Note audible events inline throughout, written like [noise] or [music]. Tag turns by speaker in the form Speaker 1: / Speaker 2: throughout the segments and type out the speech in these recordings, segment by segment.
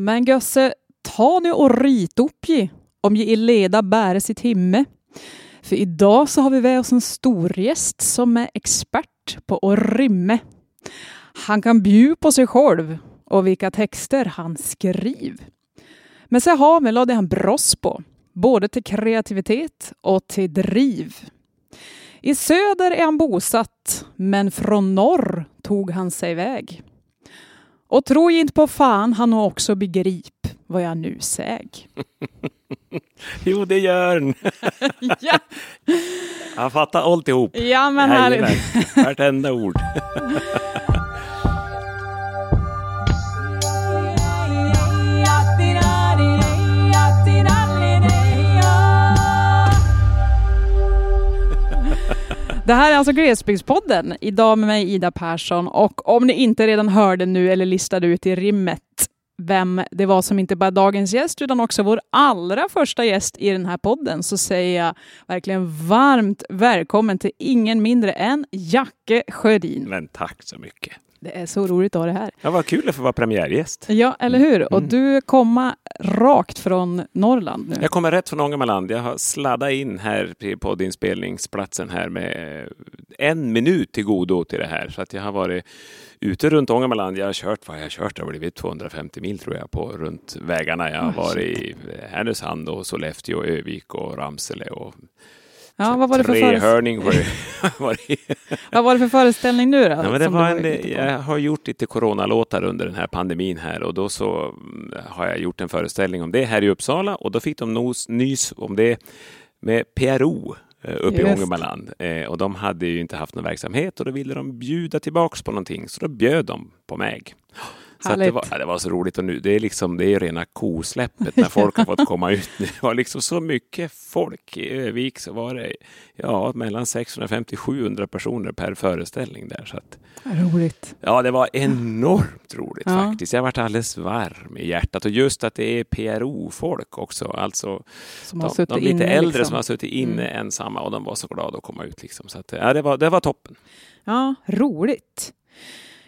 Speaker 1: Men gösse, ta nu och rit upp ge, om ge i leda bäre sitt himme. För idag så har vi med oss en stor gäst som är expert på att rymme. Han kan bjuda på sig själv och vilka texter han skriver. Men så har vi lade han bross på, både till kreativitet och till driv. I söder är han bosatt, men från norr tog han sig iväg. Och tro inte på fan han nog också begrip vad jag nu säg. [laughs]
Speaker 2: jo, det gör han. [laughs]
Speaker 1: ja.
Speaker 2: Han fattar alltihop.
Speaker 1: Ja, men härligt.
Speaker 2: Vartenda ord. [laughs]
Speaker 1: Det här är alltså Glesbygdspodden. Idag med mig Ida Persson och om ni inte redan hörde nu eller listade ut i rimmet vem det var som inte bara dagens gäst utan också vår allra första gäst i den här podden så säger jag verkligen varmt välkommen till ingen mindre än Jacke Sjödin.
Speaker 2: Men tack så mycket.
Speaker 1: Det är så roligt att ha det här.
Speaker 2: Ja, vad kul att få vara premiärgäst.
Speaker 1: Ja, eller hur? Mm. Och du kommer rakt från Norrland nu.
Speaker 2: Jag kommer rätt från Ångermanland. Jag har sladdat in här på poddinspelningsplatsen här med en minut till godo till det här. Så att jag har varit ute runt Ångermanland. Jag har kört, vad jag har kört, det har blivit 250 mil tror jag på runt vägarna. Jag har varit i Härnösand och Sollefteå, Övik och Ramsele och
Speaker 1: Ja, vad var det för [laughs]
Speaker 2: det.
Speaker 1: vad var det för föreställning nu då?
Speaker 2: Ja, det var en, jag har gjort lite coronalåtar under den här pandemin här och då så mm, har jag gjort en föreställning om det här i Uppsala och då fick de nos, nys om det med PRO eh, uppe Just. i Ångermanland. Eh, och de hade ju inte haft någon verksamhet och då ville de bjuda tillbaks på någonting så då bjöd de på mig. Så det, var, det var så roligt och nu, det är liksom, det är rena kosläppet när folk har fått komma ut. [laughs] Det var liksom så mycket folk i Övik så var det ja, mellan 650 700 personer per föreställning där. Så att,
Speaker 1: roligt.
Speaker 2: Ja, det var enormt roligt ja. faktiskt. Jag varit alldeles varm i hjärtat och just att det är PRO-folk också, alltså som de, de lite äldre liksom. som har suttit inne mm. ensamma och de var så glada att komma ut liksom. Så att, ja, det var, det var toppen.
Speaker 1: Ja, roligt.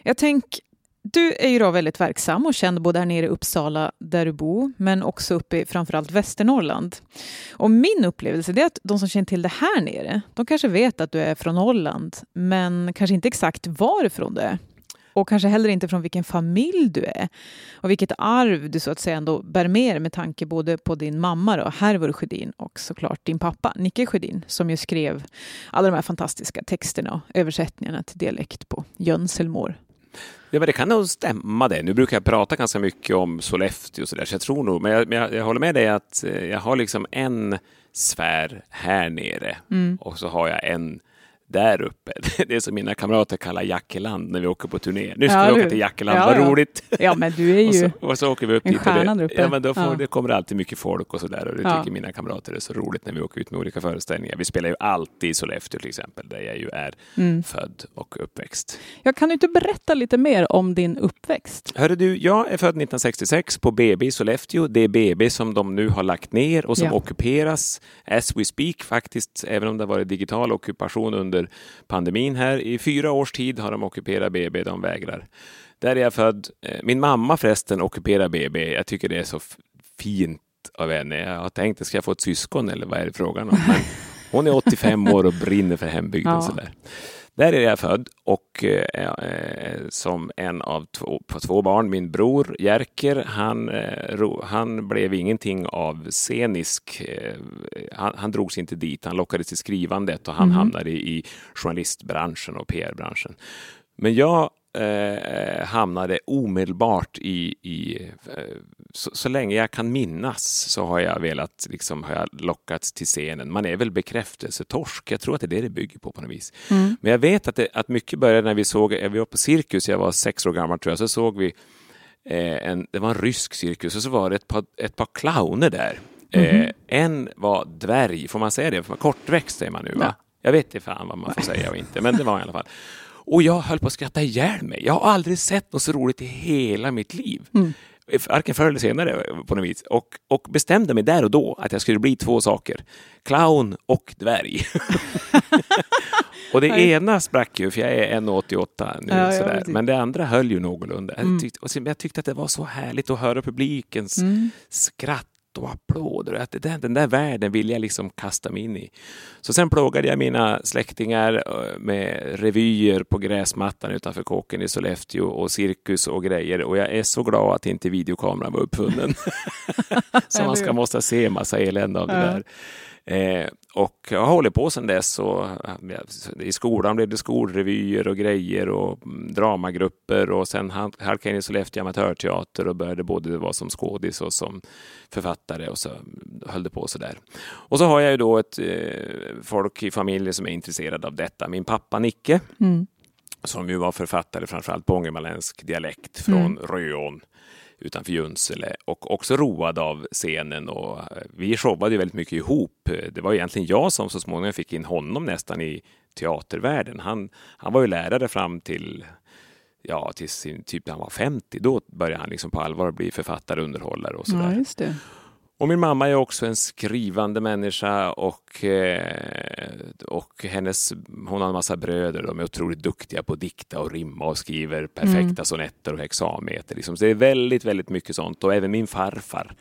Speaker 1: Jag tänker du är ju då väldigt verksam och känd både här nere i Uppsala där du bor, men också uppe i framförallt Västernorrland. Och min upplevelse är att de som känner till det här nere, de kanske vet att du är från Norrland, men kanske inte exakt varifrån du är. Och kanske heller inte från vilken familj du är. Och vilket arv du så att säga ändå bär med dig med tanke både på din mamma då, Hervor Sjödin och såklart din pappa Nicke Sjödin som ju skrev alla de här fantastiska texterna och översättningarna till dialekt på Jönselmål
Speaker 2: Ja, men det kan nog stämma det. Nu brukar jag prata ganska mycket om Sollefteå och så där, så jag tror nog, men jag, men jag, jag håller med dig att eh, jag har liksom en sfär här nere mm. och så har jag en där uppe. [laughs] Det är som mina kamrater kallar Jackeland när vi åker på turné. Nu ska ja, vi åka till Jackeland, ja, vad ja. roligt!
Speaker 1: Ja, men du är ju [laughs]
Speaker 2: och, så, och så åker vi upp
Speaker 1: en stjärna där
Speaker 2: uppe. Ja, men då får, ja. det kommer alltid mycket folk och så där och det tycker mina kamrater är så roligt när vi åker ut med olika föreställningar. Vi spelar ju alltid i Sollefteå till exempel, där jag ju är mm. född och uppväxt.
Speaker 1: Jag kan du inte berätta lite mer om din uppväxt?
Speaker 2: Hörru du, jag är född 1966 på BB i Sollefteå. Det är BB som de nu har lagt ner och som ockuperas as we speak faktiskt, även om det har varit digital ockupation under pandemin här. I fyra års tid har de ockuperat BB, de vägrar. Där är jag född. Eh, min mamma förresten ockuperar BB. Jag tycker det är så fint av henne. Jag har tänkt, ska jag få ett syskon eller vad är det frågan om? Men hon är 85 år och brinner för hembygden. [laughs] Ja. Sådär. Där är jag född och eh, eh, som en av två, två, barn, min bror Jerker, han, eh, han blev ingenting av scenisk, eh, han, han drogs inte dit, han lockades till skrivandet och han mm. hamnade i, i journalistbranschen och PR-branschen. Men jag eh, hamnade omedelbart i, i eh, så, så, länge jag kan minnas så har jag velat, liksom, har jag lockats till scenen. Man är väl bekräftelsetorsk, jag tror att det är det det bygger på på något vis. Mm. Men jag vet att, det, att mycket började när vi såg, vi var på cirkus, jag var sex år gammal tror jag, så såg vi eh, en, det var en rysk cirkus och så var det ett par, ett par clowner där. Mm eh, en var dvärg, får man säga det? Kortväxt säger man nu va? Ja. Jag vet inte fan vad man får säga och inte, men det var i alla fall. Och jag höll på att skratta ihjäl mig. Jag har aldrig sett något så roligt i hela mitt liv. Mm. varken förr eller senare på något vis. Och, och bestämde mig där och då att jag skulle bli två saker. Clown och dvärg. [laughs] och det Nej. ena sprack ju, för jag är 1,88 nu. Ja, sådär. Men det andra höll ju någorlunda. Mm. Jag, tyckte, och jag tyckte att det var så härligt att höra publikens mm. skratt och applåder. Att den, den där världen vill jag liksom kasta mig in i. Så sen plågade jag mina släktingar med revyer på gräsmattan utanför kåken i Sollefteå och cirkus och grejer. Och jag är så glad att inte videokameran var uppfunnen. [laughs] [laughs] så man ska måste se massa elände av det där. Eh, och jag har hållit på sedan dess. Och, I skolan blev det skolrevyer och grejer och mm, dramagrupper och sen halkade jag in i Sollefteå amatörteater och började både vara som skådis och som författare och så höll det på så där. Och så har jag ju då ett eh, folk i familjen som är intresserade av detta. Min pappa Nicke mm. som ju var författare framförallt på ångermanländsk dialekt från mm. Röån utanför Junsele och också road av scenen. Och eh, vi showade väldigt mycket ihop. Det var egentligen jag som så småningom fick in honom nästan i teatervärlden. Han, han var ju lärare fram till ja, till sin, typ han var 50. Då började han liksom på allvar bli författare och underhållare och sådär. Ja, och min mamma är också en skrivande människa och, eh, och hennes, hon har en massa bröder. De är otroligt duktiga på att dikta och rimma och skriver perfekta mm. sonetter och hexameter. Liksom. Så det är väldigt, väldigt mycket sånt. Och även min farfar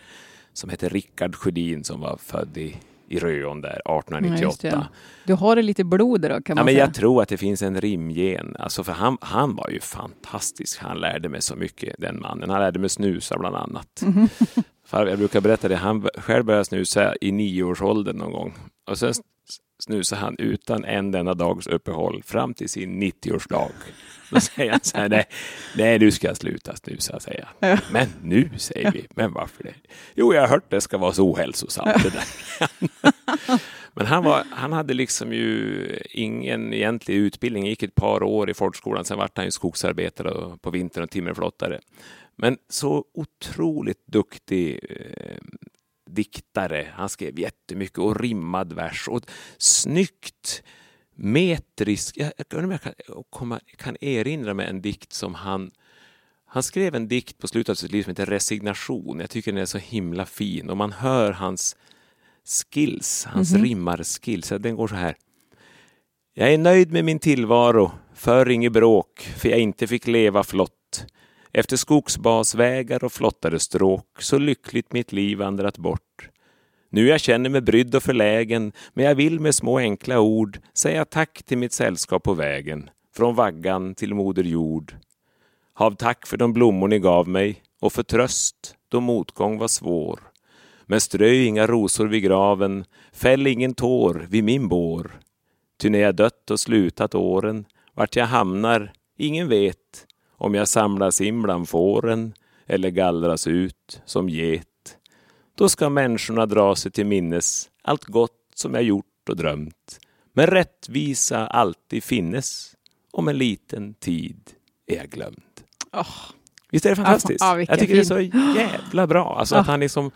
Speaker 2: som heter Rickard Sjödin som var född i i Röon där 1898. Ja,
Speaker 1: du har det lite blod då kan
Speaker 2: ja,
Speaker 1: man
Speaker 2: men
Speaker 1: säga.
Speaker 2: Jag tror att det finns en rimgen. Alltså för han, han var ju fantastisk. Han lärde mig så mycket den mannen. Han lärde mig snusa bland annat. Mm. Jag brukar berätta det, han själv började snusa i nioårsåldern någon gång. Och sen snusade han utan en denna dags uppehåll fram till sin 90-årsdag. Då säger han så här, nej, nej nu ska jag sluta snusa, säger han. Ja. Men nu, säger vi, men varför det? Jo, jag har hört det ska vara så ohälsosamt det där. [laughs] men han, var, han hade liksom ju ingen egentlig utbildning, gick ett par år i folkskolan, sen vart han ju skogsarbetare på vintern och timmerflottare. Men så otroligt duktig eh, diktare. Han skrev jättemycket och rimmad vers och snyggt metrisk. Jag, jag jag kan, komma, kan erinra mig en dikt som han han skrev en dikt på slutet av sitt liv som heter Resignation. Jag tycker den är så himla fin och man hör hans skills, hans mm -hmm. rimmarskills. Den går så här. Jag är nöjd med min tillvaro, för inget bråk, för jag inte fick leva flott. Efter skogsbasvägar och flottade stråk, så lyckligt mitt liv vandrat bort. Nu jag känner mig brydd och förlägen, men jag vill med små enkla ord säga tack till mitt sällskap på vägen, från vaggan till Moder Jord. Hav tack för de blommor ni gav mig och för tröst då motgång var svår. Men strö inga rosor vid graven, fäll ingen tår vid min bår. Ty när jag dött och slutat åren, vart jag hamnar, ingen vet, om jag samlas in bland fåren eller gallras ut som get. Då ska människorna dra sig till minnes allt gott som jag gjort och drömt. Men rättvisa alltid finnes. Om en liten tid är jag glömd. Oh. Visst är det fantastiskt? Oh, jag tycker fin. det är så jävla bra. Alltså oh. att han liksom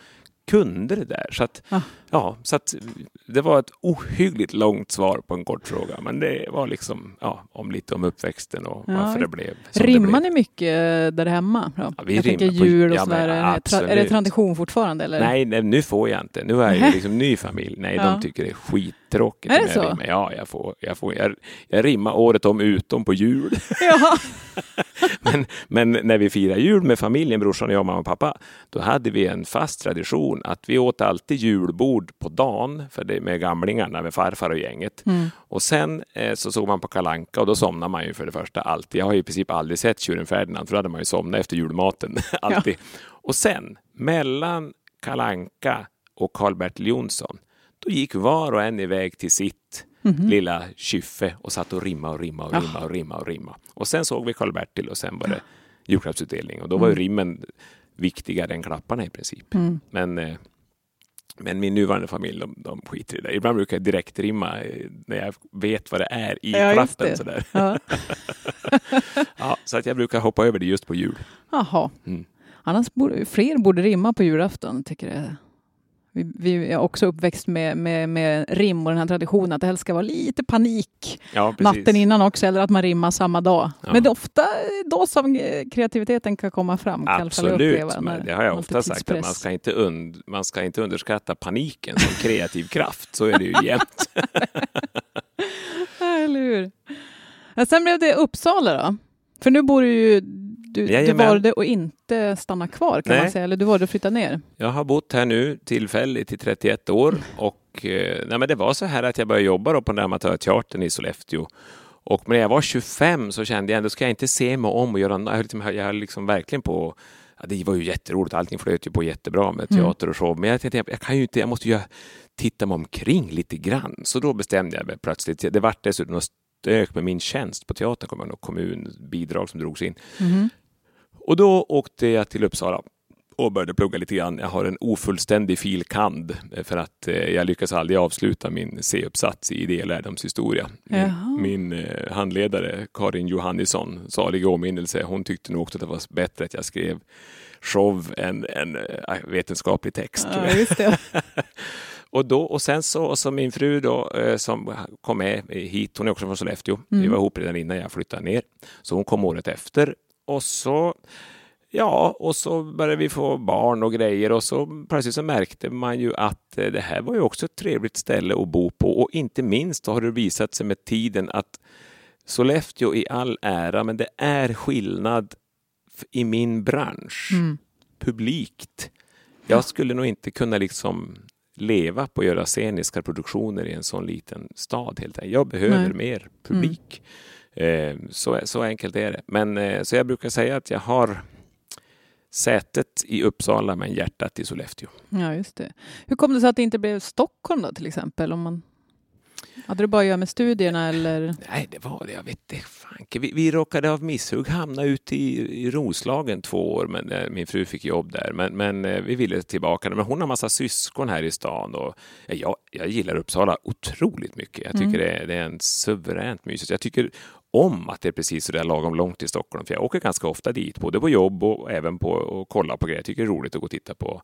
Speaker 2: kunde det där. Så att, ah. ja, så att det var ett ohyggligt långt svar på en kort fråga. Men det var liksom ja, om lite om uppväxten och ja. varför det blev
Speaker 1: som Rimmar ni mycket där hemma? Ja, vi jag tänker jul och ja, sådär. Är det tradition fortfarande? Eller?
Speaker 2: Nej, nej, nu får jag inte. Nu är jag liksom ny familj. Nej, de tycker det är skittråkigt.
Speaker 1: Är det så?
Speaker 2: Ja, jag, får, jag, får, jag, jag rimmar året om utom på jul. [laughs] Ja. [laughs] men, men när vi firar jul med familjen, brorsan, jag, mamma och pappa, då hade vi en fast tradition att vi åt alltid julbord på dagen för det med gamlingarna, med farfar och gänget. Mm. Och sen eh, så såg man på Kalanka och då somnade man ju för det första alltid. Jag har i princip aldrig sett Tjuren Ferdinand, för då hade man ju somnat efter julmaten. [laughs] alltid. Ja. Och sen, mellan Kalanka och Karl-Bertil Jonsson, då gick var och en iväg till sitt mm -hmm. lilla kyffe och satt och rimma och rimma och rimma och rimma och rimma. Och sen såg vi Karl-Bertil och sen var det julklappsutdelning och då var ju mm. rimmen viktigare än klapparna i princip. Mm. Men, eh, men min nuvarande familj, de, de skiter i det. Ibland brukar jag direkt rimma eh, när jag vet vad det är i ja, klappen. Sådär. Ja. [laughs] ja, så att jag brukar hoppa över det just på jul.
Speaker 1: Jaha. Mm. Annars borde fler borde rimma på julafton, tycker jag Vi, vi är också uppväxt med, med, med rim och den här traditionen att det helst ska vara lite panik
Speaker 2: Ja,
Speaker 1: natten innan också, eller att man rimmar samma dag.
Speaker 2: Ja.
Speaker 1: Men det är ofta då som kreativiteten kan komma fram. kan
Speaker 2: Absolut, men det har jag ofta sagt, att man ska, inte und man ska inte underskatta paniken som kreativ kraft. Så är det ju [laughs] jämt.
Speaker 1: Eller hur? Sen blev det Uppsala då? För nu bor du ju... Du, du valde att inte stanna kvar kan
Speaker 2: Nej.
Speaker 1: man säga, eller du valde att flytta ner.
Speaker 2: Jag har bott här nu tillfälligt i 31 år och eh, nej, men det var så här att jag började jobba på den amatörteatern i Sollefteå. Och när jag var 25 så kände jag ändå ska jag inte se mig om och göra nå- jag, liksom, jag höll liksom verkligen på Ja, det var ju jätteroligt, allting flöt ju på jättebra med
Speaker 1: Mm.
Speaker 2: teater och show. Men jag tänkte, jag, jag kan ju inte, jag måste ju titta mig omkring lite grann. Så då bestämde jag mig plötsligt. Det vart dessutom något stök med min tjänst på teatern, kommer jag ihåg, kommunbidrag som drogs in.
Speaker 1: Mhm.
Speaker 2: Och då åkte jag till Uppsala och började plugga lite grann. Jag har en ofullständig filkand eh, för att eh, jag lyckas aldrig avsluta min C-uppsats i idé och lärdomshistoria. Min, min eh, handledare Karin Johannisson, salig åminnelse, hon tyckte nog också att det var bättre att jag skrev show än, än eh, vetenskaplig text.
Speaker 1: Ja. [laughs]
Speaker 2: Och, då, och sen så, och så min fru då, som kom med hit, hon är också från Sollefteå. Vi
Speaker 1: Mm.
Speaker 2: var ihop redan innan jag flyttade ner. Så hon kom året efter. Och så, ja, och så började vi få barn och grejer och så plötsligt så märkte man ju att eh, det här var ju också ett trevligt ställe att bo på och inte minst har det visat sig med tiden att Sollefteå i all ära, men det är skillnad i min bransch
Speaker 1: Mm.
Speaker 2: publikt. Jag skulle nog inte kunna liksom leva på att göra sceniska produktioner i en sån liten stad helt enkelt. Jag behöver
Speaker 1: Nej. Mm.
Speaker 2: mer publik. Eh, så, så enkelt är det. Men eh, så jag brukar säga att jag har sätet i Uppsala men hjärtat i Sollefteå.
Speaker 1: Ja, just det. Hur kom det sig att det inte blev Stockholm då till exempel? Om man... Hade det bara att göra med studierna eller?
Speaker 2: Nej, det var det. Jag vet inte. Fanke. Vi, vi råkade av misshugg hamna ute i, i Roslagen två år, men eh, min fru fick jobb där. Men, men eh, vi ville tillbaka. Men hon har massa syskon här i stan och eh, jag, jag gillar Uppsala otroligt mycket. Jag tycker
Speaker 1: Mm.
Speaker 2: det, är, det är en suveränt mysigt. Jag tycker om att det är precis så där lagom långt till Stockholm, för jag åker ganska ofta dit, både på jobb och även på att kolla på grejer. Jag tycker det är roligt att gå och titta på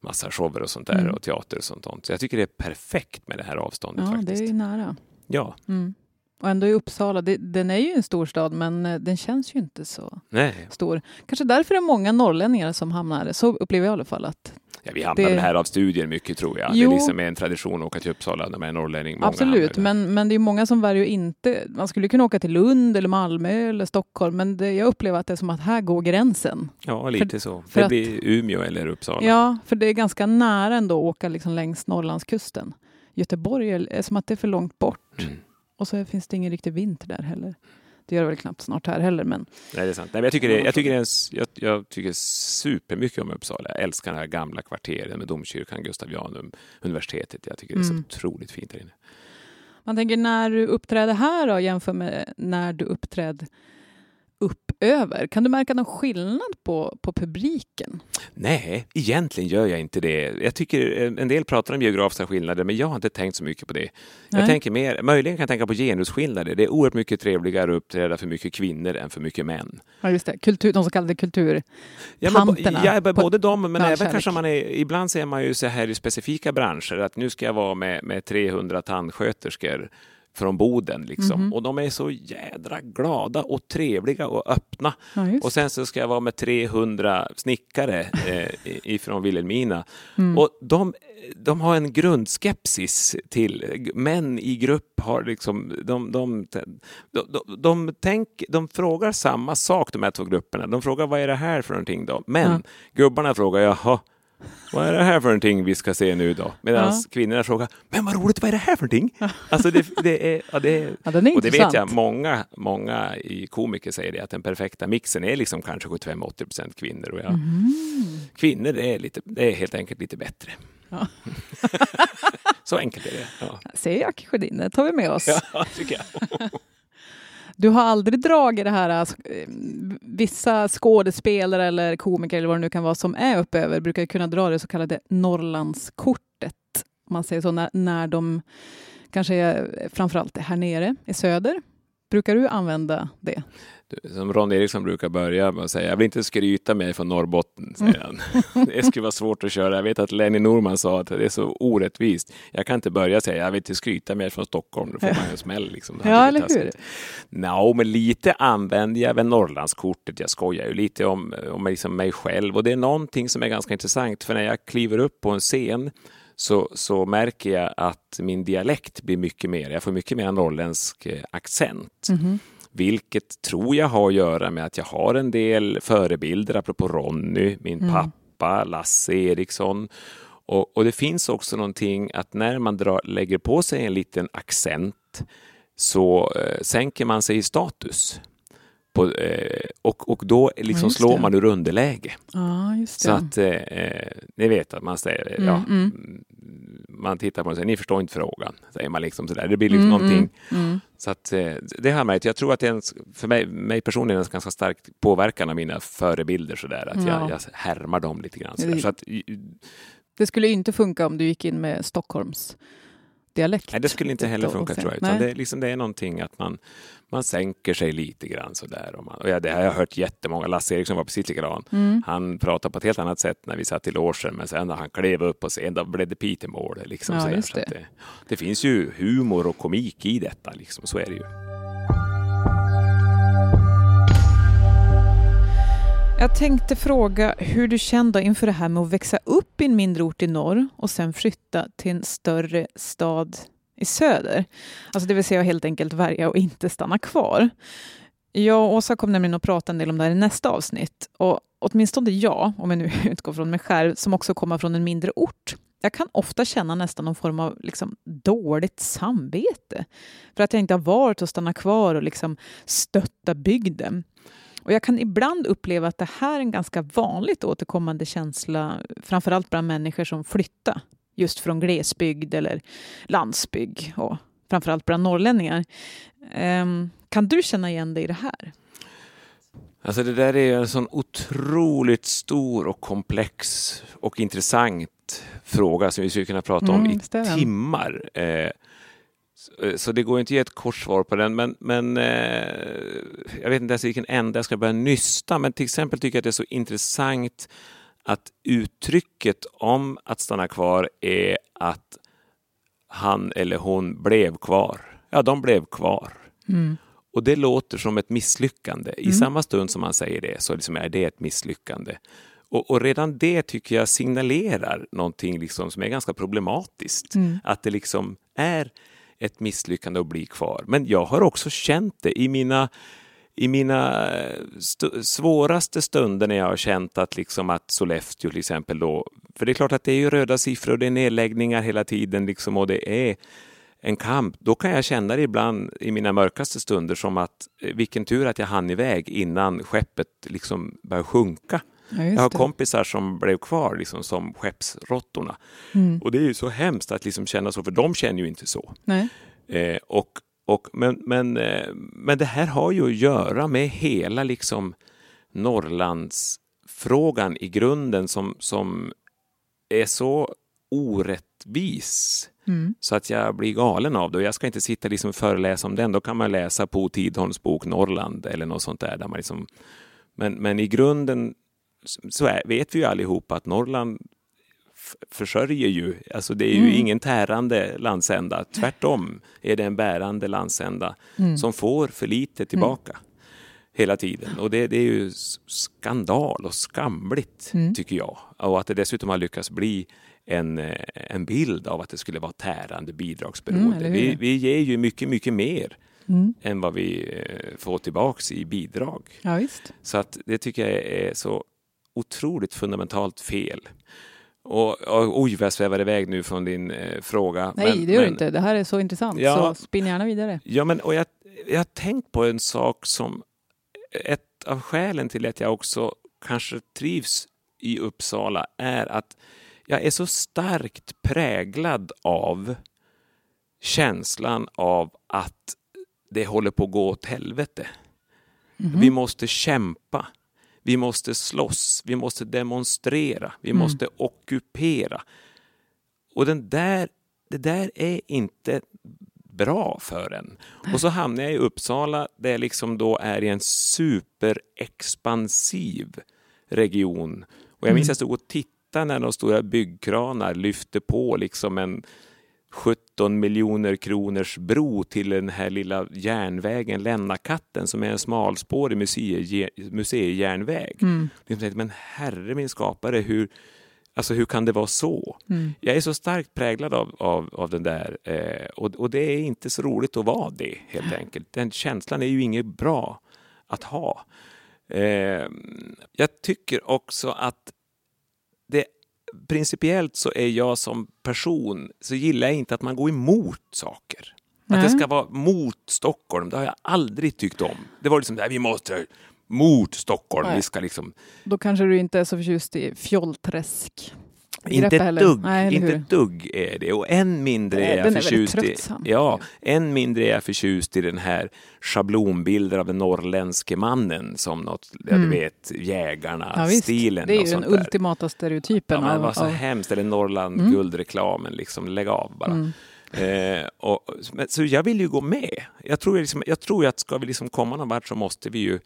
Speaker 2: massa shower och sånt där
Speaker 1: Mm.
Speaker 2: och teater och sånt. Så jag tycker det är perfekt med det här avståndet
Speaker 1: Ja, det
Speaker 2: faktiskt.
Speaker 1: är ju nära.
Speaker 2: Ja,
Speaker 1: Mm. Och ändå i Uppsala, det, den är ju en storstad men eh, den känns ju inte så
Speaker 2: nej.
Speaker 1: stor. Kanske därför är det många norrlänningar som hamnar, så upplever jag i alla fall att
Speaker 2: Ja, vi hamnar
Speaker 1: Det-
Speaker 2: här av studier mycket tror jag.
Speaker 1: Jo.
Speaker 2: Det är liksom en tradition att åka till Uppsala när man är norrlänning. Många
Speaker 1: Absolut, men, men det är många som väljer att inte... Man skulle kunna åka till Lund eller Malmö eller Stockholm, men det, jag upplever att det är som att här går gränsen.
Speaker 2: Ja, lite så.
Speaker 1: för
Speaker 2: det
Speaker 1: att-
Speaker 2: blir Umeå eller Uppsala.
Speaker 1: Ja, för det är ganska nära ändå att åka liksom längs Norrlandskusten. Göteborg är, är som att det är för långt bort.
Speaker 2: Mm.
Speaker 1: Och så finns det ingen riktig vinter där heller. Det gör det väl knappt snart här heller, men
Speaker 2: Nej, det är sant. Nej, men jag, tycker det, jag, tycker det är en, jag, jag tycker supermycket om Uppsala. Jag älskar det här gamla kvarteret med domkyrkan, Gustavianum, universitetet. Jag tycker det är
Speaker 1: Mm.
Speaker 2: så otroligt fint där inne.
Speaker 1: man tänker när du uppträder här då, jämför med när du uppträdde upp över. Kan du märka någon skillnad på, på publiken?
Speaker 2: Nej, egentligen gör jag inte det. Jag tycker eh, en del pratar om geografiska skillnader, men jag har inte tänkt så mycket på det. Jag
Speaker 1: Nej.
Speaker 2: tänker mer, möjligen kan jag tänka på genusskillnader. Det är oerhört mycket trevligare att uppträda för mycket kvinnor än för mycket män.
Speaker 1: Ja, just det. Kultur, de så kallade kultur...
Speaker 2: Ja, men, ja, både de, men även
Speaker 1: kärlek.
Speaker 2: kanske man är, ibland ser man ju så här i specifika branscher att nu ska jag vara med, med 300 tandsköterskor från Boden liksom.
Speaker 1: Mhm.
Speaker 2: Och de är så jädra glada och trevliga och öppna.
Speaker 1: Ja.
Speaker 2: Och sen så ska jag vara med 300 snickare eh, ifrån Vilhelmina.
Speaker 1: Mm.
Speaker 2: Och de, de har en grundskepsis till män i grupp. Har liksom, de, de, de, de, tänk, de frågar samma sak de här två grupperna. De frågar vad är det här för någonting då? Men gubbarna frågar jaha, vad är det här för någonting vi ska se nu då? Medan
Speaker 1: Ja.
Speaker 2: kvinnorna frågar, men vad roligt, vad är det här för någonting? Alltså det, det är, ja, det är
Speaker 1: ja, den är
Speaker 2: och det
Speaker 1: intressant.
Speaker 2: vet jag, många, många i komiker säger det, att den perfekta mixen är liksom kanske 75-80 procent kvinnor. Och jag,
Speaker 1: Mhm.
Speaker 2: Kvinnor det är, lite, det är helt enkelt lite bättre.
Speaker 1: Ja. [laughs]
Speaker 2: Så enkelt är det. Ja,
Speaker 1: Se Jack Sjödin, det tar vi med oss.
Speaker 2: ja tycker jag.
Speaker 1: Du har aldrig dragit det här, äh, eh, vissa skådespelare eller komiker eller vad det nu kan vara som är uppe över brukar kunna dra det så kallade Norrlandskortet. Man säger så, när, när de kanske är framförallt här nere i söder Brukar du använda det?
Speaker 2: Som Ron Eriksson brukar börja med att säga, jag vill inte skryta med från Norrbotten, säger han. [laughs] Det skulle vara svårt att köra. Jag vet att Lenny Norman sa att det är så orättvist. Jag kan inte börja säga, jag vill inte skryta mer från Stockholm, då får man en smäll. Liksom.
Speaker 1: Ja, eller hur?
Speaker 2: No, men lite använder jag väl Norrlandskortet. Jag skojar ju lite om, om liksom mig själv och det är någonting som är ganska intressant, för när jag kliver upp på en scen så, så märker jag att min dialekt blir mycket mer, jag får mycket mer norrländsk eh, accent. Mm. Vilket tror jag har att göra med att jag har en del förebilder, apropå Ronny, min mm. pappa, Lasse Eriksson. Och, och, det finns också någonting att när man drar, lägger på sig en liten accent så eh, sänker man sig i status. På, eh, och, och då liksom ja, slår man ur underläge.
Speaker 1: Ja,
Speaker 2: så att eh, eh, ni vet att man säger, mm, ja, mm. man tittar på den och säger, ni förstår inte frågan. Säger man liksom sådär. Det blir liksom mm, någonting. Mm, mm. Så att, eh, det har jag märkt. Jag tror att det är en, för mig, mig personligen en ganska stark påverkan av mina förebilder sådär. Att ja. jag, jag härmar dem lite grann. Sådär. Så att,
Speaker 1: det skulle inte funka om du gick in med Stockholms dialekt.
Speaker 2: Nej, det skulle inte heller funka tror jag. Utan det, liksom, det är någonting att man, man sänker sig lite grann sådär. Och, man, och ja, det har jag hört jättemånga. Lasse Eriksson var precis likadan. Mm. Han pratade på ett helt annat sätt när vi satt i logen, men sen när han klev upp på scen, då blev det Pitemål. Liksom, ja, så det. det, det finns ju humor och komik i detta, liksom, så är det ju.
Speaker 1: Jag tänkte fråga hur du kände inför det här med att växa upp i en mindre ort i norr och sen flytta till en större stad i söder. Alltså det vill säga helt enkelt välja och inte stanna kvar. Jag och Åsa kommer nämligen att prata en del om det här i nästa avsnitt. Och åtminstone jag, om jag nu [laughs] utgår från mig själv, som också kommer från en mindre ort, jag kan ofta känna nästan någon form av liksom dåligt samvete för att jag inte har varit och stannat kvar och liksom stötta bygden. Och jag kan ibland uppleva att det här är en ganska vanligt återkommande känsla, framförallt bland människor som flyttar just från glesbygd eller landsbygd och framförallt bland norrlänningar. Um, kan du känna igen dig i det här?
Speaker 2: Alltså det där är en sån otroligt stor och komplex och intressant fråga som vi skulle kunna prata om mm, i timmar. Eh, Eh, så det går inte att ge ett kort svar på den, men, men eh, jag vet inte ens vilken ände jag ska börja nysta. Men till exempel tycker jag att det är så intressant att uttrycket om att stanna kvar är att han eller hon blev kvar. Ja, de blev kvar. Mm. Och det låter som ett misslyckande. I mm. samma stund som man säger det så liksom är det ett misslyckande. Och, och, redan det tycker jag signalerar någonting liksom som är ganska problematiskt. Mm. Att det liksom är ett misslyckande att bli kvar. Men jag har också känt det i mina i mina eh, st svåraste stunder när jag har känt att, liksom att Sollefteå till exempel då, för det är klart att det är ju röda siffror och det är nedläggningar hela tiden liksom och det är en kamp, då kan jag känna det ibland i mina mörkaste stunder som att eh, vilken tur att jag hann iväg innan skeppet liksom började sjunka. Ja, jag har det. kompisar som blev kvar liksom, som skeppsråttorna. Mm. Och det är ju så hemskt att liksom känna så, för de känner ju inte så. Eh, och, och, men, men, eh, men det här har ju att göra med hela liksom Norrlandsfrågan i grunden som, som är så orättvis. Mm. Så att jag blir galen av det. Och jag ska inte sitta liksom föreläsa om den. Då kan man läsa på Tidholms bok Norrland eller något sånt där. där man liksom, men, men i grunden så är, vet vi ju allihopa att Norrland försörjer ju, alltså det är ju mm. ingen tärande landsända. Tvärtom är det en bärande landsända mm. som får för lite tillbaka mm. hela tiden. Och det, det, är ju skandal och skamligt mm. tycker jag. Och att det dessutom har lyckats bli en, en bild av att det skulle vara tärande bidragsberoende. Mm, vi, vi ger ju mycket, mycket mer Mm. än vad vi eh, får tillbaks i bidrag.
Speaker 1: Ja,
Speaker 2: så att det tycker jag är så otroligt fundamentalt fel. Och, och, oj, vad jag svävar iväg nu från din eh, fråga.
Speaker 1: Nej, men, det gör du inte. Det här är så intressant, ja, så spinn gärna vidare.
Speaker 2: Ja, men och jag, jag har tänkt på en sak som ett av skälen till att jag också kanske trivs i Uppsala är att jag är så starkt präglad av känslan av att det håller på att gå åt helvete. Mm -hmm. Vi måste kämpa. Vi måste slåss, vi måste demonstrera, vi mm. måste ockupera. Och den där, det där är inte bra för en. Och så hamnar jag i Uppsala där jag liksom då är i en superexpansiv region. Och jag minns att jag stod och tittade när de stora byggkranar lyfte på liksom en 17 miljoner kronors bro till den här lilla järnvägen Lennakatten som är en smalspårig museijärnväg. Mm. Men herre min skapare, hur, alltså hur kan det vara så? Mm. Jag är så starkt präglad av, av, av den där eh, och, och det är inte så roligt att vara det helt enkelt. Den känslan är ju inget bra att ha. Eh, jag tycker också att principiellt så är jag som person, så gillar jag inte att man går emot saker. Att det ska vara mot Stockholm, det har jag aldrig tyckt om. Det var liksom, vi måste mot Stockholm. Vi ska liksom...
Speaker 1: Då kanske du inte är så förtjust i fjollträsk
Speaker 2: inte ett dugg, Nej, inte ett dugg är det. Och än mindre Nej, är jag förtjust i, ja, än mindre är jag förtjust i den här schablonbilden av den norrländske mannen som något, mm. ja, du mm. vet, jägarna-stilen.
Speaker 1: Ja, det är ju den ultimata stereotypen.
Speaker 2: Ja, det var så av... hemskt, eller Norrland mm. guldreklamen, liksom, lägg av bara. Mm. Eh, och, så jag vill ju gå med. Jag tror, liksom, jag tror att ska vi liksom komma någon vart så måste vi ju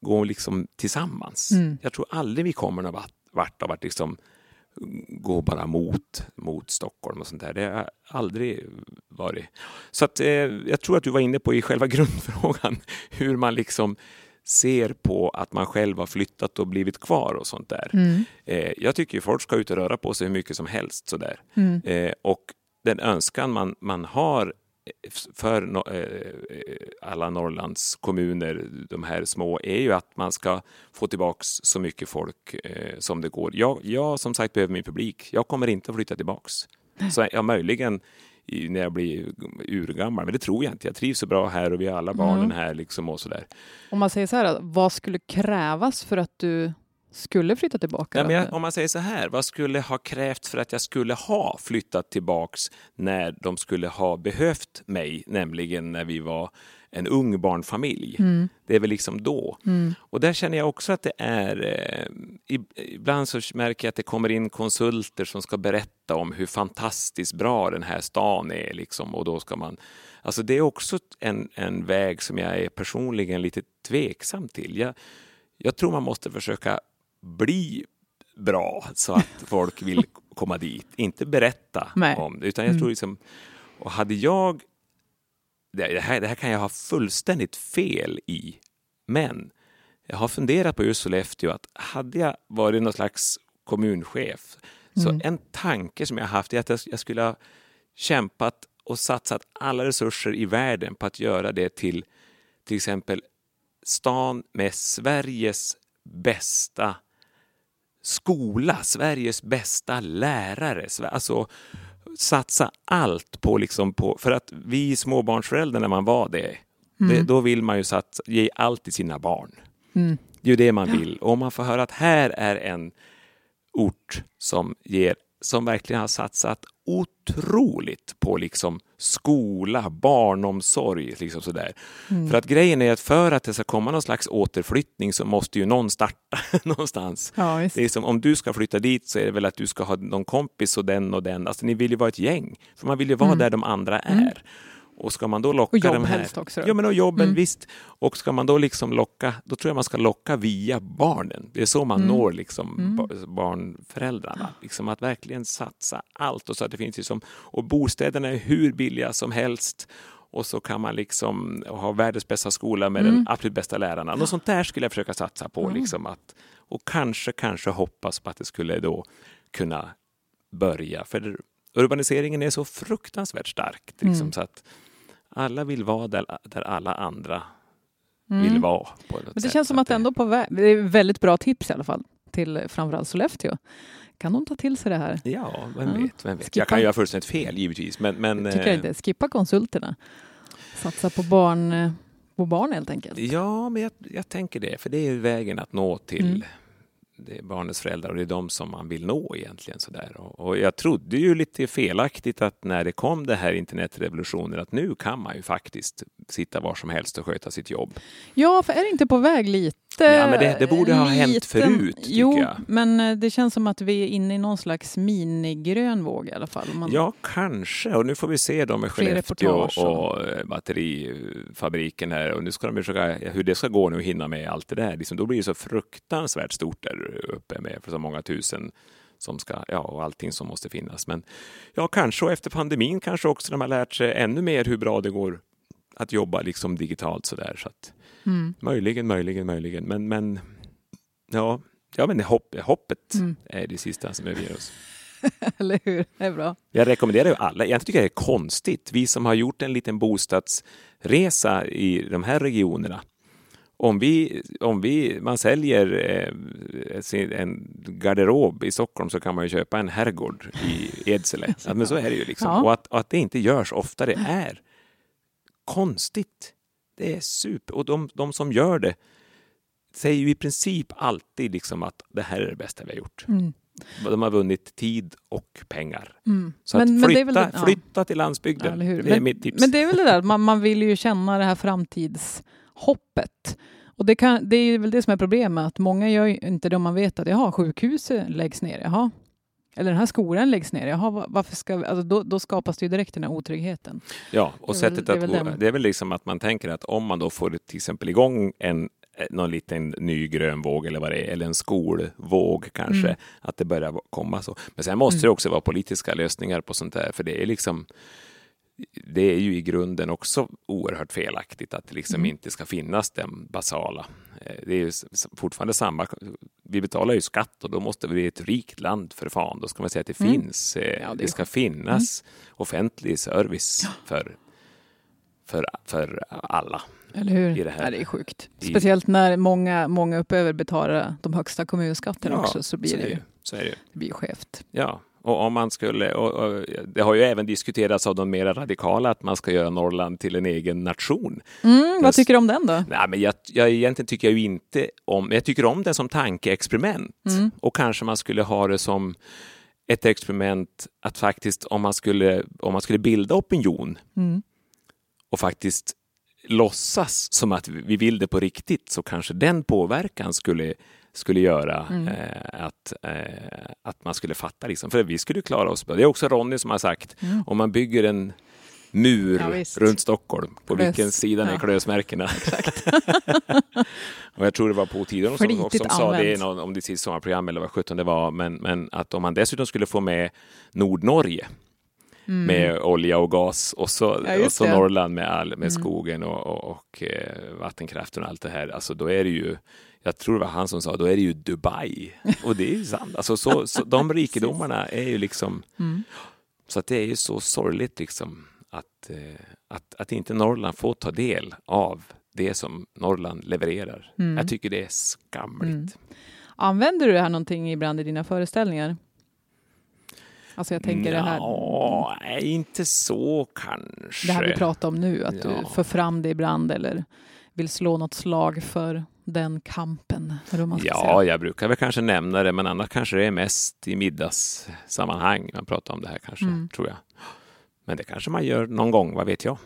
Speaker 2: gå liksom tillsammans. Mm. Jag tror aldrig vi kommer någon vart av att liksom gå bara mot, mot Stockholm och sånt där. Det har aldrig varit. Så att, eh, jag tror att du var inne på i själva [laughs] grundfrågan hur man liksom ser på att man själv har flyttat och blivit kvar och sånt där. Mm. Eh, jag tycker folk ska ut och röra på sig hur mycket som helst sådär. Mm. Eh, och den önskan man, man har för eh, alla Norrlands kommuner, de här små, är ju att man ska få tillbaks så mycket folk eh, som det går. Jag, jag som sagt behöver min publik. Jag kommer inte att flytta tillbaks. Så jag möjligen när jag blir urgammal, men det tror jag inte. Jag trivs så bra här och vi har alla barnen mm. här. Liksom och så där.
Speaker 1: Om man säger så här, vad skulle krävas för att du skulle flytta tillbaka?
Speaker 2: Men jag, om man säger så här, vad skulle ha krävt för att jag skulle ha flyttat tillbaks när de skulle ha behövt mig, nämligen när vi var en ung barnfamilj. Mm. Det är väl liksom då. Mm. Och där känner jag också att det är... Eh, ibland så märker jag att det kommer in konsulter som ska berätta om hur fantastiskt bra den här stan är. Liksom, och då ska man... Alltså det är också en, en väg som jag är personligen lite tveksam till. Jag, jag tror man måste försöka bli bra så att [laughs] folk vill komma dit. Inte berätta Nej. om det, utan jag tror mm. liksom... Och hade jag... Det här, det här kan jag ha fullständigt fel i, men jag har funderat på just Sollefteå att hade jag varit någon slags kommunchef så mm. en tanke som jag haft är att jag skulle ha kämpat och satsat alla resurser i världen på att göra det till till exempel stan med Sveriges bästa skola, Sveriges bästa lärare. Alltså satsa allt på, liksom på för att vi småbarnsföräldrar när man var det, mm. det då vill man ju satsa, ge allt till sina barn. Mm. Det är ju det man vill. Och om man får höra att här är en ort som ger som verkligen har satsat otroligt på liksom skola, barnomsorg. Liksom sådär. Mm. För att grejen är att för att det ska komma någon slags återflyttning så måste ju någon starta [laughs] någonstans. Ja, det är som om du ska flytta dit så är det väl att du ska ha någon kompis och den och den. Alltså ni vill ju vara ett gäng. För man vill ju vara mm. där de andra är. Och ska man då locka
Speaker 1: och jobb
Speaker 2: de här...
Speaker 1: helst också.
Speaker 2: Ja, men och jobben, mm. visst. Och ska man då liksom locka, då tror jag man ska locka via barnen. Det är så man mm. når liksom mm. barnföräldrarna. Liksom att verkligen satsa allt. Och, så att det finns liksom, och bostäderna är hur billiga som helst. Och så kan man liksom ha världens bästa skola med mm. den absolut bästa lärarna. Något sånt där skulle jag försöka satsa på. Mm. Liksom att, och kanske, kanske hoppas på att det skulle då kunna börja. För urbaniseringen är så fruktansvärt stark. Liksom, mm. så att alla vill vara där, där alla andra mm. vill vara.
Speaker 1: Men det sätt. känns som att ändå på väg, det är väldigt bra tips i alla fall till framförallt Sollefteå. Kan de ta till sig det här?
Speaker 2: Ja, vem ja. vet. Vem vet. Skippa. Jag kan göra fullständigt fel givetvis. Men, men,
Speaker 1: tycker jag eh, inte. Skippa konsulterna. Satsa på barn, på barn helt enkelt.
Speaker 2: Ja, men jag, jag tänker det. För det är vägen att nå till mm det är barnets föräldrar och det är de som man vill nå egentligen. Sådär. Och, och jag trodde ju lite felaktigt att när det kom det här internetrevolutionen att nu kan man ju faktiskt sitta var som helst och sköta sitt jobb.
Speaker 1: Ja, för är det inte på väg lite?
Speaker 2: Ja, men det, det borde ha
Speaker 1: liten,
Speaker 2: hänt förut,
Speaker 1: jo,
Speaker 2: jag.
Speaker 1: men eh, det känns som att vi är inne i någon slags minigrön våg i alla fall. Man,
Speaker 2: Ja, kanske. Och nu får vi se då med Skellefteå
Speaker 1: och-
Speaker 2: och eh, batterifabriken här. Och nu ska de försöka, hur det ska gå nu hinna med allt det där. Liksom, då blir det så fruktansvärt stort där uppe med för så många tusen som ska, ja, och allting som måste finnas. Men ja, kanske och efter pandemin kanske också de har lärt sig ännu mer hur bra det går att jobba liksom digitalt sådär. Så att,
Speaker 1: Mm.
Speaker 2: möjligen, möjligen, möjligen. Men, men ja, ja men hopp, hoppet
Speaker 1: Mm.
Speaker 2: är det sista som överger oss. [laughs]
Speaker 1: Eller hur? Det är bra.
Speaker 2: Jag rekommenderar ju alla. Jag tycker det är konstigt. Vi som har gjort en liten bostadsresa i de här regionerna. Om vi, om vi, man säljer eh, en garderob i Stockholm så kan man ju köpa en herrgård i Edsele. [laughs] Ja, men så är det ju. Liksom.
Speaker 1: Ja.
Speaker 2: Och, att, och att det inte görs oftare är konstigt. Det är super. Och de, de som gör det säger ju i princip alltid liksom att det här är det bästa vi har gjort.
Speaker 1: Mm.
Speaker 2: De har vunnit tid och pengar.
Speaker 1: Mm.
Speaker 2: Så
Speaker 1: Men-
Speaker 2: att flytta,
Speaker 1: det- ja.
Speaker 2: flytta till
Speaker 1: Ja,
Speaker 2: landsbygden.
Speaker 1: hur?
Speaker 2: det är
Speaker 1: men,
Speaker 2: mitt tips.
Speaker 1: men det är väl det där, man, man vill ju känna det här framtidshoppet. Och det, kan, det är väl det som är problemet, att många gör inte det om man vet att jaha, sjukhuset läggs ner, jaha. Eller den här skolan läggs ner, jaha, va- varför ska vi, alltså då, då skapas det ju direkt den här otryggheten.
Speaker 2: ja, och
Speaker 1: det är väl-
Speaker 2: sättet
Speaker 1: det är
Speaker 2: att
Speaker 1: väl
Speaker 2: det är väl liksom att man tänker att om man då får till exempel igång en eh, någon liten ny grön våg eller vad det är, eller en skolvåg kanske,
Speaker 1: Mm.
Speaker 2: att det börjar komma så. Men sen måste
Speaker 1: Mm.
Speaker 2: det också vara politiska lösningar på sånt där, för det är liksom det är ju i grunden också oerhört felaktigt att det liksom
Speaker 1: Mm.
Speaker 2: inte ska finnas den basala. Eh, Det är ju fortfarande samma. Vi betalar ju skatt och då måste vi, är ett rikt land för fan. Då ska man säga att det
Speaker 1: Mm.
Speaker 2: finns. eh,
Speaker 1: Ja, det
Speaker 2: ska finnas offentlig service för, för, för alla.
Speaker 1: Eller hur?
Speaker 2: I det här-
Speaker 1: ja, det är sjukt. Speciellt när många, många uppöver betalar de högsta kommunskatterna
Speaker 2: Ja,
Speaker 1: också, så blir
Speaker 2: så
Speaker 1: det ju
Speaker 2: Så är det
Speaker 1: det blir skevt.
Speaker 2: Ja, och om man skulle, och, och, det har ju även diskuterats av de mera radikala att man ska göra Norrland till en egen nation.
Speaker 1: Mm, vad tycker du om den då?
Speaker 2: Nej, men jag, jag egentligen tycker jag ju inte om, jag tycker om det som tankeexperiment.
Speaker 1: Mm.
Speaker 2: Och kanske man skulle ha det som ett experiment att faktiskt om man skulle, om man skulle bilda opinion
Speaker 1: Mm.
Speaker 2: och faktiskt låtsas som att vi vill det på riktigt så kanske den påverkan skulle, skulle göra
Speaker 1: Mm.
Speaker 2: eh, att, eh, att man skulle fatta. Liksom. För vi skulle klara oss bra. Det är också Ronny som har sagt,
Speaker 1: Mm.
Speaker 2: om man bygger en mur
Speaker 1: Ja,
Speaker 2: runt Stockholm, på
Speaker 1: Klös.
Speaker 2: vilken sida är klösmärkena? [laughs] [laughs] och jag tror det var på Tidaholm som, som sa det någon, om det sitt sommarprogram eller vad sjutton det var, men, men att om man dessutom skulle få med Nordnorge
Speaker 1: Mm.
Speaker 2: med olja och gas och så,
Speaker 1: Ja,
Speaker 2: och så. Norrland med, all, med
Speaker 1: Mm.
Speaker 2: skogen och, och, och eh, vattenkraften och allt det här. Alltså då är det ju, jag tror det var han som sa, då är det ju Dubai. Och det är ju sant. Alltså så, så, de [laughs] rikedomarna är ju liksom,
Speaker 1: Mm.
Speaker 2: så att det är ju så sorgligt liksom att, eh, att, att inte Norrland får ta del av det som Norrland levererar.
Speaker 1: Mm.
Speaker 2: Jag tycker det är skamligt.
Speaker 1: Mm. Använder du det här någonting ibland i dina föreställningar? Alltså jag tänker det här,
Speaker 2: nej, inte så kanske.
Speaker 1: det här vi pratar om nu, att
Speaker 2: Ja.
Speaker 1: du för fram det ibland eller vill slå något slag för den kampen.
Speaker 2: Ja, jag brukar väl kanske nämna det, men annars kanske det är mest i middagssammanhang man pratar om det här kanske,
Speaker 1: Mm.
Speaker 2: tror jag. Men det kanske man gör någon gång, vad vet jag?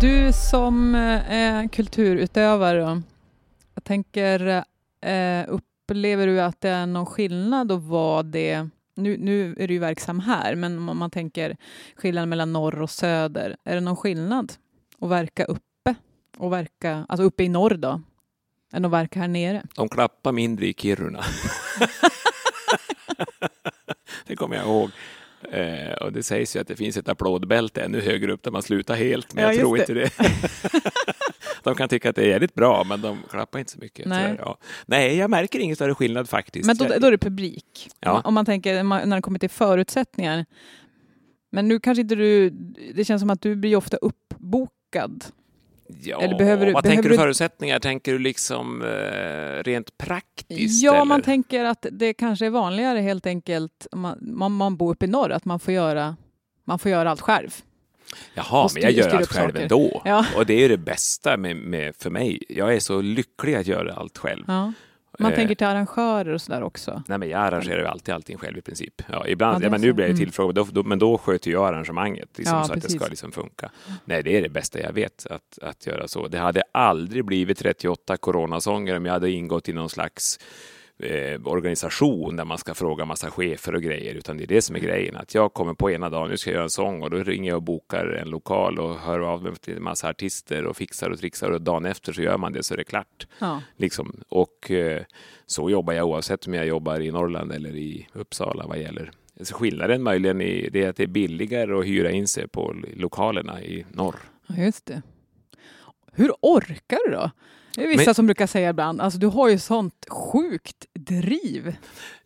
Speaker 1: Du som eh, är kulturutövare, jag tänker, eh, upplever du att det är någon skillnad att vara det nu, nu är du ju verksam här, men om man tänker skillnaden mellan norr och söder, är det någon skillnad att verka uppe och verka, alltså uppe i norr då, än att verka här nere?
Speaker 2: De klappar mindre i Kiruna. [laughs] det kommer jag ihåg. Eh, och det sägs ju att det finns ett applådbälte ännu högre upp där man slutar helt, men
Speaker 1: Ja,
Speaker 2: jag tror
Speaker 1: just
Speaker 2: inte det. [laughs] de kan tycka att det är jävligt bra, men de klappar inte så mycket.
Speaker 1: Nej.
Speaker 2: Nej, ja. Nej jag märker ingen större skillnad faktiskt.
Speaker 1: Men då, då är det publik.
Speaker 2: Ja.
Speaker 1: Om, man, tänker när det kommer till förutsättningar. Men nu kanske inte du, det känns som att du blir ofta uppbokad.
Speaker 2: Ja,
Speaker 1: Eller behöver du-
Speaker 2: vad
Speaker 1: behöver
Speaker 2: tänker du
Speaker 1: du-
Speaker 2: förutsättningar? Tänker du liksom eh, rent praktiskt?
Speaker 1: Ja,
Speaker 2: eller?
Speaker 1: man tänker att det kanske är vanligare helt enkelt om man, man, man bor uppe i norr, att man får göra, man får göra allt själv.
Speaker 2: Jaha,
Speaker 1: och
Speaker 2: men jag
Speaker 1: styr-
Speaker 2: gör
Speaker 1: styr
Speaker 2: allt själv
Speaker 1: saker.
Speaker 2: ändå.
Speaker 1: Ja.
Speaker 2: Och det är det bästa med, med, för mig. Jag är så lycklig att göra allt själv.
Speaker 1: Ja. Man tänker till arrangörer och sådär också?
Speaker 2: Nej, men jag arrangerar ju alltid allting själv i princip. Ja, ibland, ja, men nu blir jag mm. tillfrågad, då, då, men då sköter jag arrangemanget liksom, ja, så precis. att det ska liksom funka. Nej, det är det bästa jag vet, att, att göra så. Det hade aldrig blivit 38 coronasånger om jag hade ingått i någon slags eh, organisation där man ska fråga massa chefer och grejer, utan det är det som är grejen. Att jag kommer på ena dagen, nu ska jag göra en sång och då ringer jag och bokar en lokal och hör av mig till en massa artister och fixar och trixar och dagen efter så gör man det så är det klart. Ja. Liksom. Och eh, så jobbar jag oavsett om jag jobbar i Norrland eller i Uppsala vad gäller så skillnaden möjligen i det är att det är billigare att hyra in sig på lokalerna i norr.
Speaker 1: Ja, just det. Hur orkar du då? Det är vissa men, som brukar säga ibland, alltså du har ju sånt sjukt driv.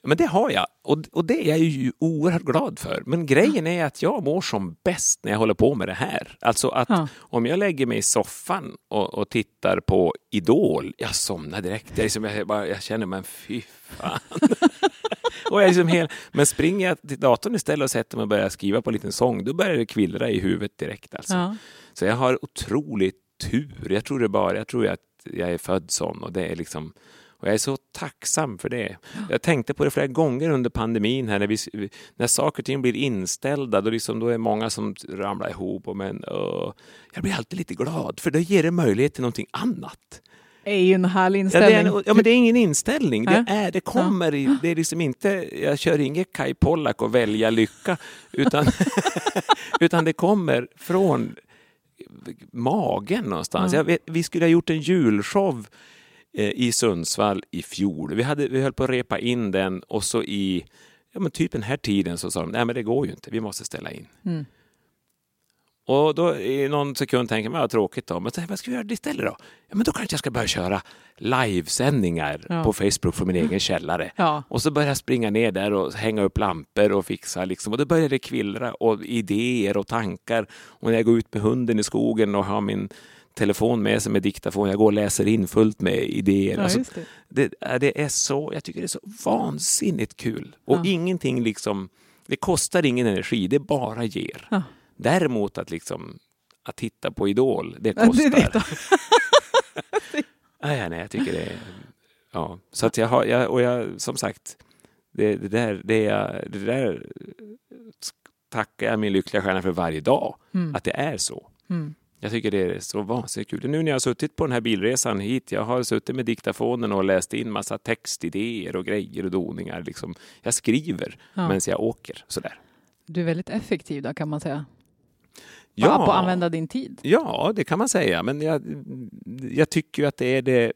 Speaker 2: Men det har jag och, och det är jag ju oerhört glad för. Men grejen är att jag mår som bäst när jag håller på med det här. Alltså att ja. om jag lägger mig i soffan och, och tittar på Idol, jag somnar direkt. Jag, liksom, jag, bara, jag känner, men fy fan. [laughs] och jag liksom hel, men springer jag till datorn istället och sätter mig och börjar skriva på en liten sång, då börjar det kvillra i huvudet direkt. Alltså. Ja. Så jag har otroligt tur. Jag tror det bara, jag tror att jag är född sån och det är liksom och jag är så tacksam för det. Jag tänkte på det flera gånger under pandemin här när, vi, när saker och ting blir inställda. Då, liksom, då är många som ramlar ihop. Och men, uh, jag blir alltid lite glad för då ger det möjlighet till någonting annat.
Speaker 1: Det är ju en härlig inställning. Ja,
Speaker 2: det, är, ja, men det är ingen inställning. Det, är, det kommer i, det är liksom inte, jag kör inget Kai Pollak och välja lycka, utan, [laughs] utan det kommer från magen någonstans. Mm. Vet, vi skulle ha gjort en julshow eh, i Sundsvall i fjol. Vi, hade, vi höll på att repa in den och så i ja, men typ den här tiden så sa de, nej men det går ju inte, vi måste ställa in. Mm. Och då i någon sekund tänker man, vad tråkigt då. Men så, vad ska vi göra istället då? Ja, men då kanske jag ska börja köra livesändningar ja. på Facebook från min egen källare. Ja. Och så börjar jag springa ner där och hänga upp lampor och fixa liksom. Och då börjar det kvillra och idéer och tankar. Och när jag går ut med hunden i skogen och har min telefon med sig med diktafon. Jag går och läser in fullt med idéer. Ja, alltså, det. Det, det. är så, jag tycker det är så vansinnigt kul. Och ingenting liksom, det kostar ingen energi, det bara ger. Däremot att liksom att titta på Idol, det kostar. nej, [laughs] nej, jag tycker det är... Ja, så att jag har, jag, och jag, som sagt, det, det, där, det, jag, det där tackar jag min lyckliga stjärna för varje dag, mm. att det är så. Mm. Jag tycker det är så vansinnigt kul. Nu när jag har suttit på den här bilresan hit, jag har suttit med diktafonen och läst in massa textidéer och grejer och doningar. Liksom. Jag skriver ja. medan jag åker sådär.
Speaker 1: Du är väldigt effektiv då kan man säga. Ja, på att använda din tid?
Speaker 2: Ja, det kan man säga. Men jag, jag tycker att det är det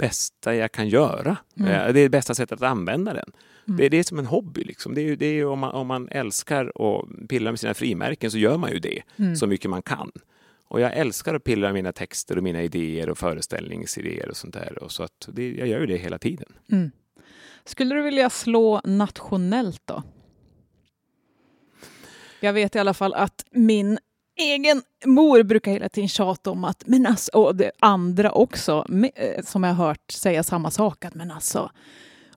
Speaker 2: bästa jag kan göra. Mm. Eh, det är det bästa sättet att använda den. Mm. Det, är, det är som en hobby. Liksom. Det är, det är om, man, om man älskar att pilla med sina frimärken så gör man ju det mm. så mycket man kan. Och jag älskar att pilla med mina texter och mina idéer och föreställningsidéer och sånt där. Och så att det, jag gör ju det hela tiden. Mm.
Speaker 1: Skulle du vilja slå nationellt då? Jag vet i alla fall att min egen mor brukar hela tiden tjata om att, men alltså, och det andra också, eh, som jag har hört säga samma sak, att men alltså,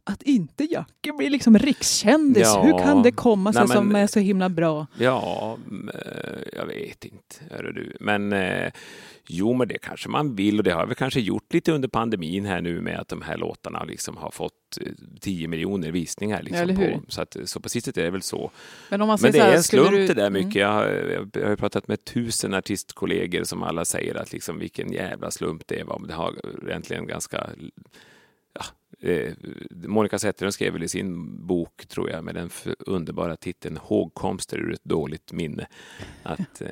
Speaker 1: att inte Jacke blir liksom rikskändis. Ja, Hur kan det komma sig nej, men, som är så himla bra?
Speaker 2: Ja, eh, jag vet inte, du. Men eh, jo, men det kanske man vill och det har vi kanske gjort lite under pandemin här nu med att de här låtarna liksom har fått 10 miljoner visningar. Liksom på, så, att, så på sättet är det väl så. Men, om man men det är en slump du... det där mycket. Mm. Jag, har, jag har pratat med tusen artistkollegor som alla säger att liksom vilken jävla slump det var. Men det har egentligen ganska eh, Monica Zetterlund skrev väl i sin bok, tror jag, med den underbara titeln Hågkomster ur ett dåligt minne, att eh,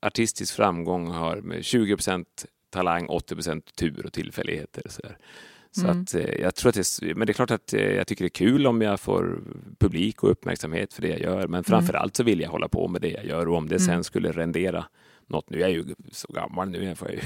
Speaker 2: artistisk framgång har med 20 procent talang, 80 procent tur och tillfälligheter. Så, så mm. att, eh, jag tror att det, men det är klart att eh, jag tycker det är kul om jag får publik och uppmärksamhet för det jag gör. Men framför allt så vill jag hålla på med det jag gör och om det sen mm. skulle rendera något. Nu är jag ju så gammal nu. Jag, får ju [laughs]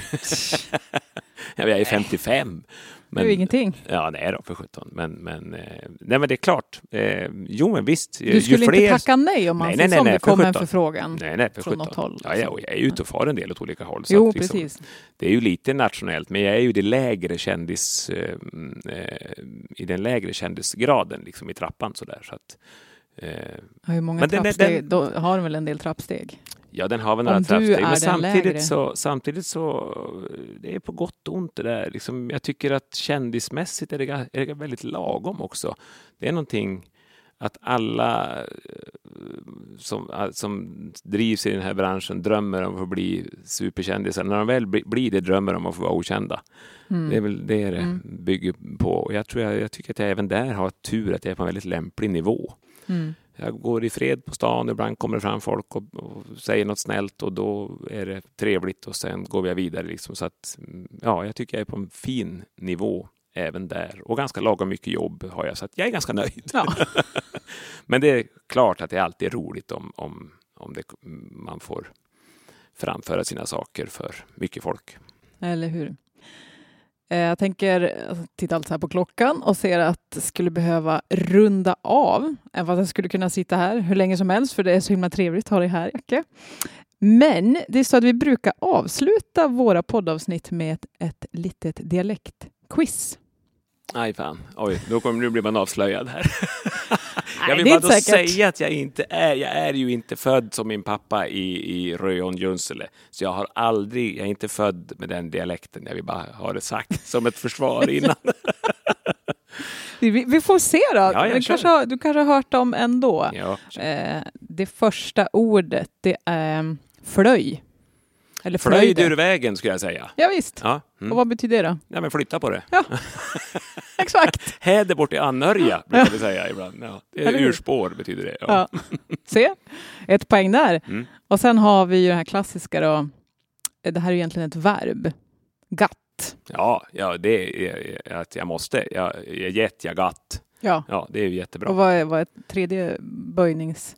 Speaker 2: [laughs] jag är 55.
Speaker 1: Men, det är ju ingenting.
Speaker 2: Ja, nej då, för sjutton. Men, men, eh, nej, men det är klart. Eh, jo, men visst.
Speaker 1: Du skulle fler... inte tacka nej om man nej, nej, nej, nej, det kom en förfrågan
Speaker 2: nej, nej, för från något håll? Ja, jag, jag är ute och far en del åt olika håll.
Speaker 1: Jo, att, liksom, precis.
Speaker 2: Det är ju lite nationellt, men jag är ju det lägre kändis, eh, i den lägre kändisgraden liksom, i trappan. Så där, så att,
Speaker 1: eh, Hur många trappsteg? Den, den, då har de väl en del trappsteg?
Speaker 2: Ja, den har väl några trappsteg. Men samtidigt så, samtidigt så, det är på gott och ont det där. Liksom, jag tycker att kändismässigt är det, är det väldigt lagom också. Det är någonting att alla eh, som, som drivs i den här branschen drömmer om att få bli superkändisar. När de väl blir det drömmer de om att få vara okända. Mm. Det är väl det det mm. bygger på. Och jag, tror jag, jag tycker att jag även där har tur att jag är på en väldigt lämplig nivå. Mm. Jag går i fred på stan, ibland kommer det fram folk och, och, säger något snällt och då är det trevligt och sen går vi vidare. Liksom. Så att, ja, jag tycker jag är på en fin nivå även där. Och ganska lagom mycket jobb har jag, så jag är ganska nöjd. Ja. [laughs] Men det är klart att det alltid är roligt om, om, om det, man får framföra sina saker för mycket folk.
Speaker 1: Eller hur. Eh, jag tänker, titta alltså här på klockan och ser att jag skulle behöva runda av. Även fast jag skulle kunna sitta här hur länge som helst för det är så himla trevligt att ha dig här, Jacke. Men det är så att vi brukar avsluta våra poddavsnitt med ett, ett litet dialektquiz.
Speaker 2: Aj fan, oj, då kommer nu blir man avslöjad här. [laughs] Jag vill bara då säkert. säga att jag inte är, jag är ju inte född som min pappa i, i Röjon Junsele. Så jag har aldrig, jag är inte född med den dialekten. Jag vill bara ha det sagt som ett försvar innan. [laughs]
Speaker 1: vi, vi, får se då. Ja, du, kanske har, du kanske har hört dem ändå. Ja, eh, det första ordet, det är flöj.
Speaker 2: Eller Flöjd ur vägen skulle jag säga.
Speaker 1: Ja, visst. Ja. Mm. Och vad betyder det då?
Speaker 2: Ja, men flytta på det.
Speaker 1: Ja, [laughs] [laughs] [laughs] exakt.
Speaker 2: Häder bort i Anhörja brukar vi säga ibland. Ja, urspår betyder det. Ja. ja.
Speaker 1: Se, ett poäng där. Mm. Och sen har vi ju det här klassiska då. Det här är egentligen ett verb. Gatt.
Speaker 2: Ja, ja det är att jag måste. Jag, jag gett, jag gatt. Ja. ja, det är ju jättebra.
Speaker 1: Och vad är, vad är tredje böjnings...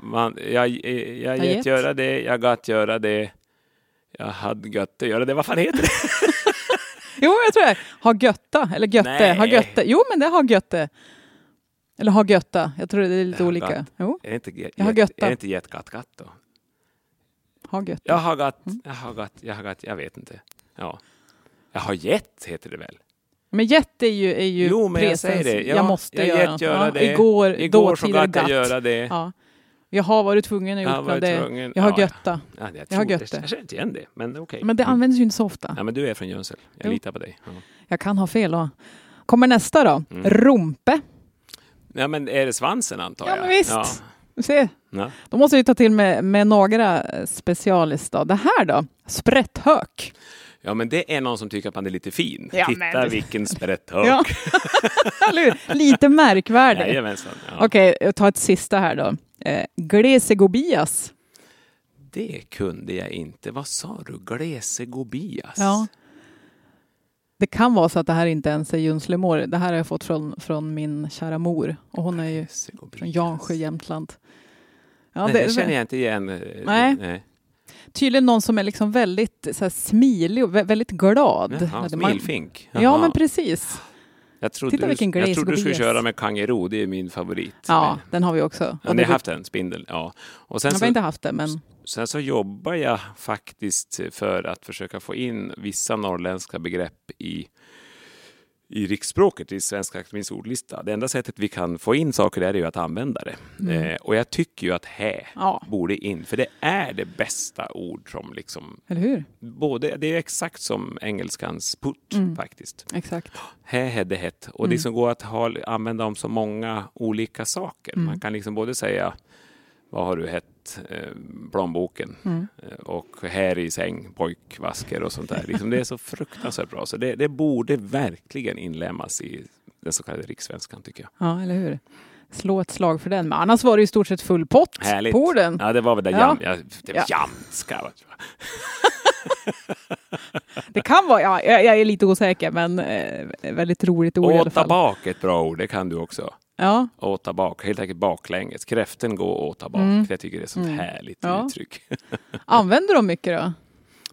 Speaker 2: man, jag, jag, jag gett göra det, jag gatt göra det, jag hade gött att göra det. Vad fan heter det? [laughs]
Speaker 1: jo, jag tror det. Ha götta, eller götte. Nej. Ha götte. Jo, men det har götte. Eller ha götta. Jag tror det är lite olika. Jo.
Speaker 2: Är det inte, jag har götta. Är det inte get, gatt, gatt då?
Speaker 1: Ha götta.
Speaker 2: Jag har gatt, mm. jag har gatt, jag har gatt, jag vet inte. Ja. Jag har gett, heter det väl?
Speaker 1: Men jet är ju, är ju
Speaker 2: jo, men jag säger det. Ja,
Speaker 1: jag måste
Speaker 2: jag
Speaker 1: göra,
Speaker 2: göra
Speaker 1: ja,
Speaker 2: det.
Speaker 1: Igår,
Speaker 2: Igår så gatt jag göra det.
Speaker 1: Ja. Jag har varit tvungen att gjort det. Tvungen. Jag har ja, götta.
Speaker 2: Ja, jag, jag har götta. Jag känner inte igen det, men okej. Okay.
Speaker 1: Men det mm. används ju inte så ofta.
Speaker 2: Ja, men du är från Jönsel. Jag jo. litar på dig. Ja.
Speaker 1: Jag kan ha fel då. Kommer nästa då. Mm. Rumpe.
Speaker 2: Ja, men är det svansen antar jag?
Speaker 1: Ja, men visst. Ja. Se. Ja. Då måste vi ta till med, med några specialis då. Det här då? Sprätthök.
Speaker 2: Ja, men det är någon som tycker att man är lite fin. Ja, Titta men... vilken sprätthök. [laughs] Ja. [laughs]
Speaker 1: lite märkvärdig.
Speaker 2: Jajamensan.
Speaker 1: Ja. Okej, okay, ta ett sista här då. Eh, Glesegobias.
Speaker 2: Det kunde jag inte. Vad sa du? Glesegobias?
Speaker 1: Ja. Det kan vara så att det här inte ens är Junslemår. Det här har jag fått från, från min kära mor. Och hon är ju från Jansjö, Jämtland.
Speaker 2: Ja, Nej, det, det känner jag inte igen.
Speaker 1: Nej. Nej. Tydligen någon som är liksom väldigt så här, smilig och väldigt glad.
Speaker 2: Ja, smilfink.
Speaker 1: Ja, men precis.
Speaker 2: Jag trodde, Titta vilken du, jag trodde du skulle köra med Kangero, det är min favorit.
Speaker 1: Ja, men, den har vi också.
Speaker 2: Ja, ni har haft den, spindel. Ja.
Speaker 1: Och sen jag har inte haft det, men...
Speaker 2: Sen så jobbar jag faktiskt för att försöka få in vissa norrländska begrepp i i riksspråket, i Svenska Akademins ordlista. Det enda sättet vi kan få in saker där är ju att använda det. Mm. Eh, och jag tycker ju att hä ja. borde in, för det är det bästa ord som liksom...
Speaker 1: Eller hur?
Speaker 2: Både, det är exakt som engelskans put mm. faktiskt.
Speaker 1: Exakt.
Speaker 2: Hä, hedde, hett. Och mm. det som går att ha, använda om så många olika saker. Mm. Man kan liksom både säga vad har du hett eh, plånboken mm. Eh, och här i säng pojkvasker och sånt där. Liksom, det är så fruktansvärt bra så det, det borde verkligen inlämnas i den så kallade rikssvenskan tycker jag.
Speaker 1: Ja, eller hur. Slå ett slag för den. Men annars var det i stort sett full pott Härligt. på den.
Speaker 2: Ja, det var väl det ja. jam, ja, det ja. jamska. [laughs]
Speaker 1: det kan vara, ja, jag är lite osäker, men eh, väldigt roligt ord Åta i alla fall.
Speaker 2: bak ett bra ord, det kan du också.
Speaker 1: Ja.
Speaker 2: Åta bak, helt enkelt baklänges. Kräften går åta bak. Mm. Jag tycker det är ett sånt mm. härligt ja. uttryck. [laughs]
Speaker 1: Använder de mycket då?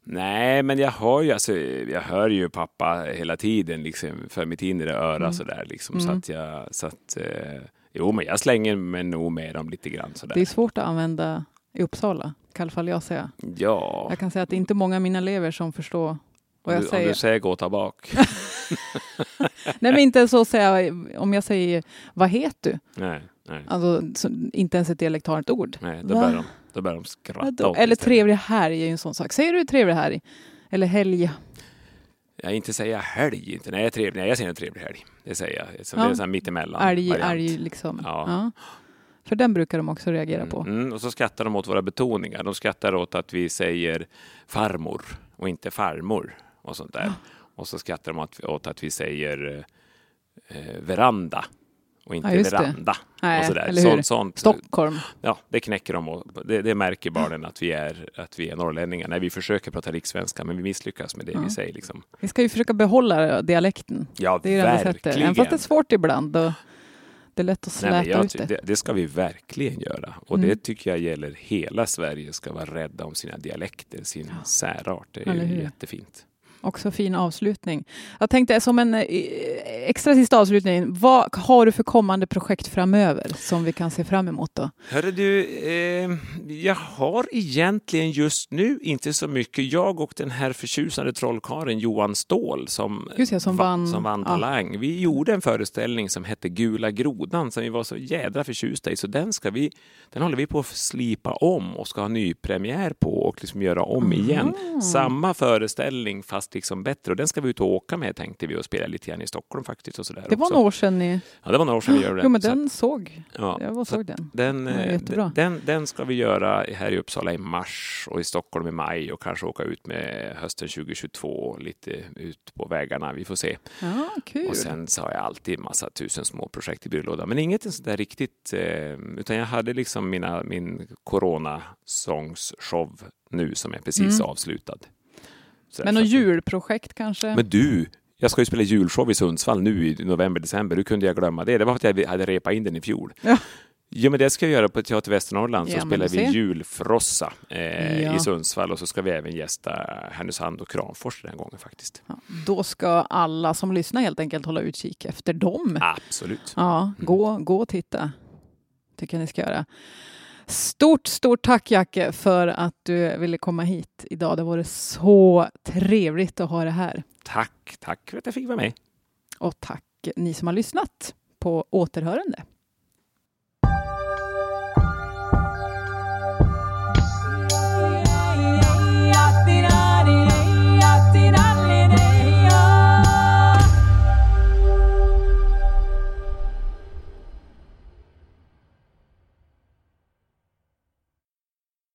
Speaker 2: Nej, men jag har ju, alltså, jag hör ju pappa hela tiden liksom, för mitt inre öra mm. sådär liksom, så mm. att jag, så att, eh, jo men jag slänger mig nog med dem lite grann sådär.
Speaker 1: Det är svårt att använda i Uppsala, kan i alla fall jag säga.
Speaker 2: Ja.
Speaker 1: Jag kan säga att det är inte många av mina elever som förstår vad jag
Speaker 2: du,
Speaker 1: säger.
Speaker 2: Om du säger gå tillbaka. [laughs]
Speaker 1: Nej, men inte så säga om jag säger vad heter du?
Speaker 2: Nej.
Speaker 1: Nej. Alltså, inte ens ett dialektalet ord.
Speaker 2: Nej, då börjar, de, då börjar de skratta åt
Speaker 1: Eller trevlig helg är ju en sån sak. Säger du trevlig helg? Eller helg?
Speaker 2: Jag inte säga helg, inte. Nej, trevlig. Nej, jag säger en trevlig helg. Det säger jag. Så ja. Det är så här mittemellan.
Speaker 1: Älg, älg liksom. Ja. ja. För den brukar de också reagera
Speaker 2: mm,
Speaker 1: på.
Speaker 2: Mm, och så skrattar de åt våra betoningar. De skrattar åt att vi säger farmor och inte farmor och sånt där. Och så skrattar de åt, att vi säger eh, veranda och inte ja, veranda.
Speaker 1: Nej, och sådär. Sånt, sånt, Stockholm.
Speaker 2: Ja, det knäcker de och det, det, märker barnen att vi är, att vi är norrlänningar när vi försöker prata rikssvenska men vi misslyckas med det ja. vi säger. Liksom.
Speaker 1: Vi ska ju försöka behålla dialekten.
Speaker 2: Ja, det är verkligen.
Speaker 1: Även fast det är svårt ibland. Och det är lätt att släta Nej, jag, ut det.
Speaker 2: det. det. ska vi verkligen göra. Och mm. det tycker jag gäller hela Sverige, ska vara rädda om sina dialekter, sin ja. särart. Det är ju jättefint.
Speaker 1: Också fin avslutning. Jag tänkte som en eh, extra sista avslutning, vad har du för kommande projekt framöver som vi kan se fram emot då?
Speaker 2: Hörru du, eh, jag har egentligen just nu inte så mycket. Jag och den här förtjusande trollkaren Johan Ståhl som,
Speaker 1: ja, som vann,
Speaker 2: som vann Talang. Ja. Vi gjorde en föreställning som hette Gula grodan som vi var så jädra förtjusta i så den ska vi, den håller vi på att slipa om och ska ha nypremiär på och liksom göra om igen. Mm. Samma föreställning fast liksom bättre och den ska vi ut och åka med tänkte vi och spela lite grann i Stockholm faktiskt. Och så
Speaker 1: det var några år sedan ni...
Speaker 2: Ja, det var några år sedan vi gjorde den.
Speaker 1: Jo, men den så, såg. Ja, jag såg den.
Speaker 2: Den, den, den, den ska vi göra här i Uppsala i mars och i Stockholm i maj och kanske åka ut med hösten 2022 lite ut på vägarna. Vi får se.
Speaker 1: Ja, kul.
Speaker 2: Och sen så har jag alltid massa tusen små projekt i byrålådan, men inget sådär riktigt, eh, utan jag hade liksom mina, min coronasångsshow nu som är precis mm. avslutad.
Speaker 1: Men något julprojekt kanske?
Speaker 2: Men du, jag ska ju spela julshow i Sundsvall nu i november, december. Hur kunde jag glömma det? Det var för att jag hade repat in den i fjol.
Speaker 1: Ja.
Speaker 2: Jo, men det ska jag göra på Teater Västernorrland. Så ja, spelar vi julfrossa eh, ja. i Sundsvall och så ska vi även gästa Härnösand och Kramfors den gången faktiskt. Ja,
Speaker 1: då ska alla som lyssnar helt enkelt hålla utkik efter dem.
Speaker 2: Absolut.
Speaker 1: Ja, mm. gå, gå och titta. tycker jag ni ska göra. Stort, stort tack Jacke för att du ville komma hit idag. Det var så trevligt att ha det här.
Speaker 2: Tack, tack för att jag fick vara med.
Speaker 1: Och tack ni som har lyssnat på återhörande.